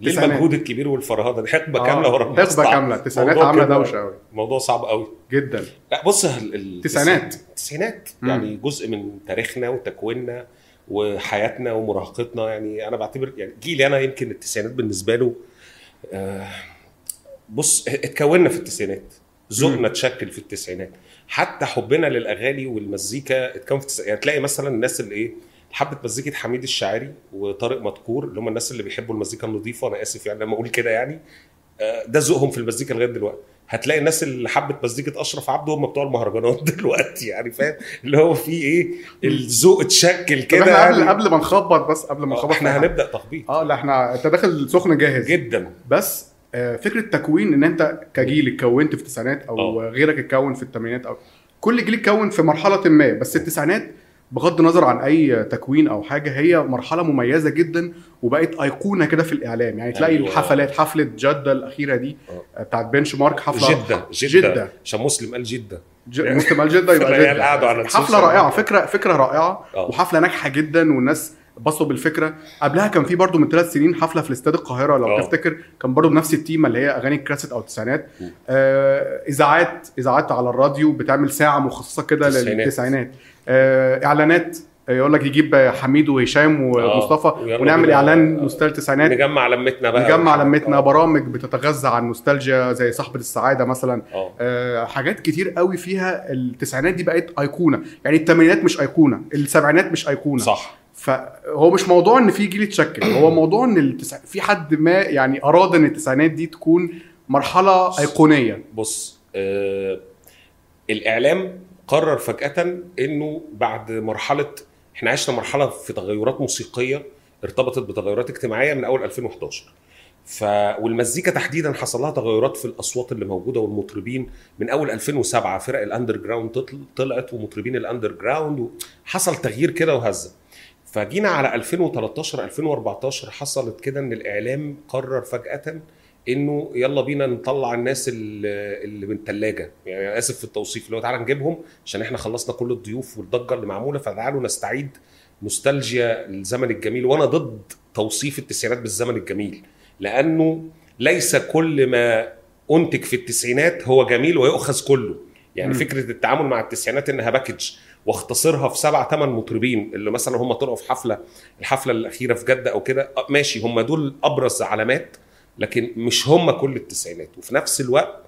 ليه. المجهود الكبير والفرهدة دي حقبة آه، كاملة ورا حقبة. كاملة. التسعينات عاملة دوشة قوي موضوع صعب قوي جدا. لا بص ال- ال- تسعينات. التسعينات مم. يعني جزء من تاريخنا وتكويننا وحياتنا ومراهقتنا. يعني أنا بعتبر يعني جيلي أنا يمكن التسعينات بالنسبة له آه، بص اتكوننا في التسعينات. ذوقنا اتشكل في التسعينات. حتى حبنا للأغاني والمزيكا اتكون في التسعينات يعني تلاقي مثلا الناس اللي إيه حبة مزيكة حميد الشاعري وطارق مدكور اللي هم الناس اللي بيحبوا المزيكا النظيفة. أنا آسف يعني لما أقول كده يعني. آه، ده ذوقهم في المزيكا لغاية دلوقتي. هتلاقي الناس اللي حبت مزيكة أشرف عبده هم بتوع المهرجانات دلوقتي يعني فاهم؟ اللي هو في إيه؟ الذوق اتشكل كده إحنا قبل يعني. قبل ما نخبط بس قبل ما آه، نخبط إحنا حاجة. هنبدأ تخبيط. آه لا إحنا أنت داخل سخن جاهز. جدا. بس آه، فكرة تكوين إن أنت كجيل اتكونت في التسعينات أو آه. غيرك اتكون في الثمانينات أو كل جيل اتكون في مرحلة ما بس التسعينات بغض النظر عن أي تكوين أو حاجة هي مرحلة مميزة جدا وبقت أيقونة كده في الإعلام يعني تلاقي أيوة. الحفلات حفلة جدة الأخيرة دي آه. آه، بتاعت بنش مارك حفلة جدة جدة جدة عشان مسلم قال جدة ج... مسلم قال جدة يبقى العيال جدة على حفلة رائعة. فكرة فكرة رائعة آه. وحفلة ناجحة جدا والناس بصوا بالفكرة قبلها كان في برضو من ثلاث سنين حفلة في الاستاد القاهرة لو آه. تفتكر كان برضو بنفس التيمه اللي هي أغاني الكاسيت أو التسعينات. آه إذاعات إذاعات على الراديو بتعمل ساعة مخصصة كده تسعينات. للتسعينات إعلانات آه، يقول لك يجيب حميد وهشام ومصطفى ويلا ونعمل. إعلان نوستال تسعينات. نجمع لمتنا بقى. نجمع لمتنا آه. برامج بتتغذى على النوستالجيا زي صاحبة السعادة مثلا. آه. آه، حاجات كتير قوي فيها التسعينات دي بقت أيقونة. يعني الثمانينات مش أيقونة السبعينات مش أيقونة. صح. فهو مش موضوع إن في جيل اتشكل هو موضوع إن التسع... في حد ما يعني أراد إن التسعينات دي تكون مرحلة أيقونية. بص آه الإعلام قرر فجأة إنه بعد مرحلة إحنا عشنا مرحلة في تغيرات موسيقية ارتبطت بتغيرات اجتماعية من أول 2011 ف والمزيكا تحديدا حصل لها تغيرات في الأصوات اللي موجودة والمطربين من أول 2007 فرق ال underground طلعت ومطربين ال underground حصل تغيير كده وهزة. فجينا على 2013 2014 حصلت كده إن الإعلام قرر فجأة إنه يلا بينا نطلع الناس اللي من الثلاجه يعني أنا آسف في التوصيف اللي هو تعالى نجيبهم عشان إحنا خلصنا كل الضيوف والضجة اللي معمولة فتعالوا نستعيد نوستالجيا الزمن الجميل وأنا ضد توصيف التسعينات بالزمن الجميل لأنه ليس كل ما أنتج في التسعينات هو جميل ويؤخذ كله يعني مم. فكرة التعامل مع التسعينات إنها باكج واختصرها في سبع ثمان مطربين اللي مثلا هم طلعوا في حفلة الحفلة الأخيرة في جدة أو كده آه، ماشي هم دول أبرز علامات لكن مش هم كل التسعينات. وفي نفس الوقت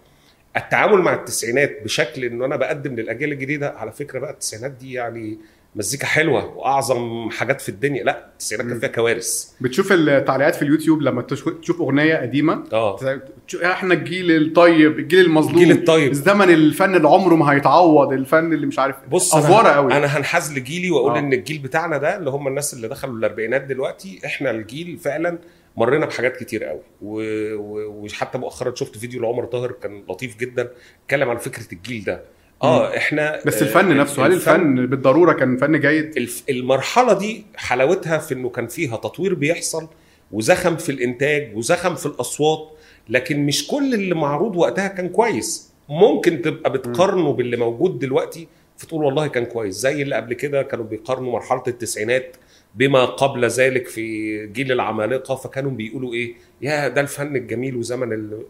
التعامل مع التسعينات بشكل إن أنا بقدم للأجيال الجديدة على فكرة بقى التسعينات دي يعني مزيكا حلوة وأعظم حاجات في الدنيا. لا التسعينات كان. فيها كوارث. بتشوف التعليقات في اليوتيوب لما تشوف أغنية قديمة؟ آه. إحنا الجيل الطيب الجيل المظلوم. الجيل الطيب. الزمن الفن اللي عمره ما هيتعوض الفن اللي مش عارف. بص أفورة أنا قوي. أنا هنحاز لجيلي وأقول آه. إن الجيل بتاعنا ده اللي هم الناس اللي دخلوا الأربعينات دلوقتي إحنا الجيل فعلا مرينا بحاجات كتير قوي. و- و- وحتى مؤخرا شفت فيديو لعمر طاهر كان لطيف جدا. اتكلم عن فكرة الجيل ده. آه إحنا بس آه، الفن نفسه هل الفن بالضرورة كان فن جيد؟ المرحلة دي حلاوتها في إنه كان فيها تطوير بيحصل وزخم في الإنتاج وزخم في الأصوات لكن مش كل اللي معروض وقتها كان كويس. ممكن تبقى بتقارنه باللي موجود دلوقتي فتقول والله كان كويس. زي اللي قبل كده كانوا بيقارنوا مرحلة التسعينات بما قبل ذلك في جيل العمالقة فكانوا بيقولوا إيه؟ يا ده الفن الجميل وزمن ال...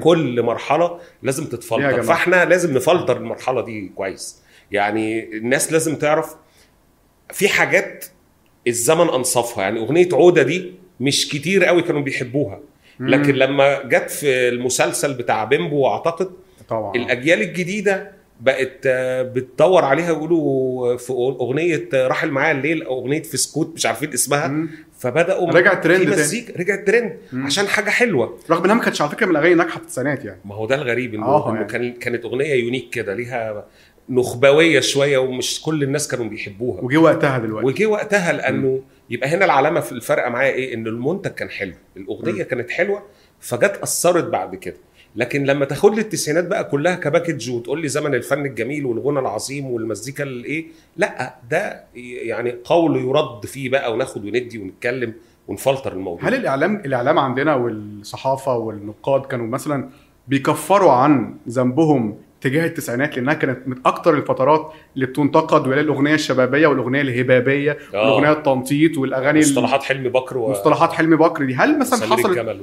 كل مرحلة لازم تتفلتر. فاحنا لازم نفلتر المرحلة دي كويس. يعني الناس لازم تعرف في حاجات الزمن أنصفها. يعني أغنية عودة دي مش كتير قوي كانوا بيحبوها. لكن لما جت في المسلسل بتاع بيمبو اعتقد طبعا. الأجيال الجديدة بقت آه، بتدور عليها يقولوا في أغنية آه، راحل معايا الليل أو أغنية في سكوت مش عارفين اسمها. مم. فبدأوا رجع ترند تاني. مزيكا رجع ترند مم. عشان حاجة حلوة رغم إنها ما كانتش على فكرة من الاغاني الناجحه في التسعينات يعني ما هو ده الغريب إنه, آه، إنه يعني. كان كانت أغنية unique كده ليها نخبوية شوية ومش كل الناس كانوا بيحبوها وجه وقتها دلوقتي وجه وقتها لأنه يبقى هنا العلامة في الفرق معايا إيه إن المنتج كان حلو الأغنية م. كانت حلوة فجت أثرت بعد كده لكن لما تاخد لي التسعينات بقى كلها كباكج وتقول لي زمن الفن الجميل والغنى العظيم والمزيكا الايه لا ده يعني قول يرد فيه بقى وناخد وندي ونتكلم ونفلتر الموضوع. هل الإعلام الإعلام عندنا والصحافة والنقاد كانوا مثلا بيكفروا عن ذنبهم تجاه التسعينات لأنها كانت من أكتر الفترات اللي بتنتقد وهي الأغنية الشبابية والأغنية الهبابية آه. والأغنية التنطيط والأغاني ال- مصطلحات حلمي بكر و مصطلحات حلمي بكر دي هل مثلا حصلت وال...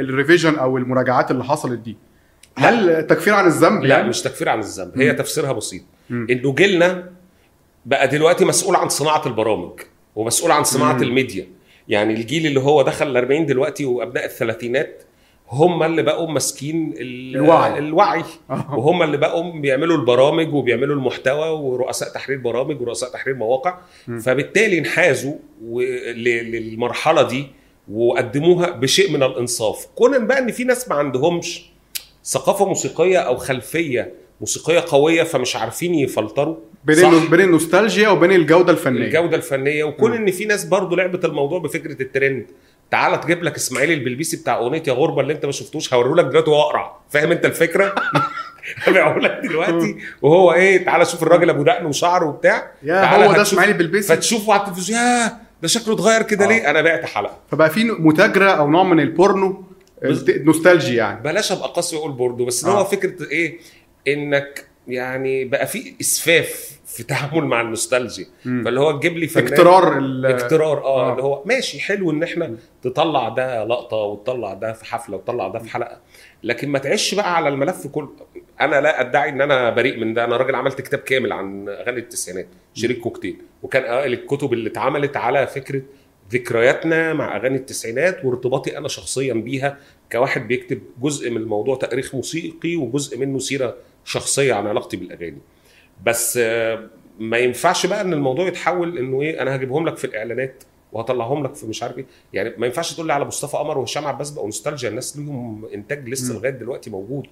ال revision أو المراجعات اللي حصلت دي هل تكفير عن الذنب لا يعني؟ مش تكفير عن الذنب هي. تفسيرها بسيط. إنه جيلنا بقى دلوقتي مسؤول عن صناعة البرامج ومسؤول عن صناعة مم. الميديا يعني الجيل اللي هو دخل ال 40 دلوقتي وأبناء الثلاثينات هم اللي بقوا ماسكين ال- الوعي. الوعي آه. وهم اللي بقوا بيعملوا البرامج وبيعملوا المحتوى ورؤساء تحرير برامج ورؤساء تحرير مواقع مم. فبالتالي انحازوا للمرحلة دي وقدموها بشيء من الإنصاف كون بقى إن في ناس ما عندهمش ثقافة موسيقية أو خلفية موسيقية قوية فمش عارفين يفلتروا بين بين النوستالجيا وبين الجودة الفنية الجودة الفنية وكون. إن في ناس برضو لعبت الموضوع بفكرة الترند تعالى تجيب لك اسماعيل البلبيسي بتاع أغنية يا غربة اللي انت ما شفتوش هوريه لك دلوقتي وهو أقرع. فاهم انت الفكرة؟ هبيعه لك دلوقتي وهو إيه تعالى شوف الراجل أبو دقن وشعر وبتاع. يا تعالى هو ده إسماعيل بالبيسي فتشوفه على التلفزيون. ياه ده شكله اتغير كده آه. ليه؟ أنا بعت حلقة. فبقى في متاجرة أو نوع من البورنو بز- نوستالجي يعني. بلاش أبقى قاسي وأقول بوردو بس آه. هو فكرة إيه؟ إنك يعني بقى في إسفاف. في التعامل مع النوستالجيا. فاللي هو تجيب لي فنان اجترار ال- اجترار آه آه. اللي هو ماشي حلو إن إحنا تطلع ده لقطة وتطلع ده في حفلة وتطلع ده في حلقة. لكن ما تعيش بقى على الملف كله. أنا لا أدعي إن أنا بريء من ده. أنا راجل عملت كتاب كامل عن أغاني التسعينات شريك كوكتيل. وكان اوائل الكتب اللي اتعملت على فكرة ذكرياتنا مع أغاني التسعينات وارتباطي أنا شخصيا بيها كواحد بيكتب جزء من الموضوع تاريخ موسيقي وجزء منه سيرة شخصية عن علاقتي بالأغاني. بس آه، ما ينفعش بقى إن الموضوع يتحول إنه إيه أنا هجيبهم لك في الإعلانات وهطلعهم لك في مش عارف إيه يعني ما ينفعش تقول لي على مصطفى قمر وهشام عباس بقوا نوستالجيا الناس ليهم إنتاج لسه. لغاية دلوقتي موجود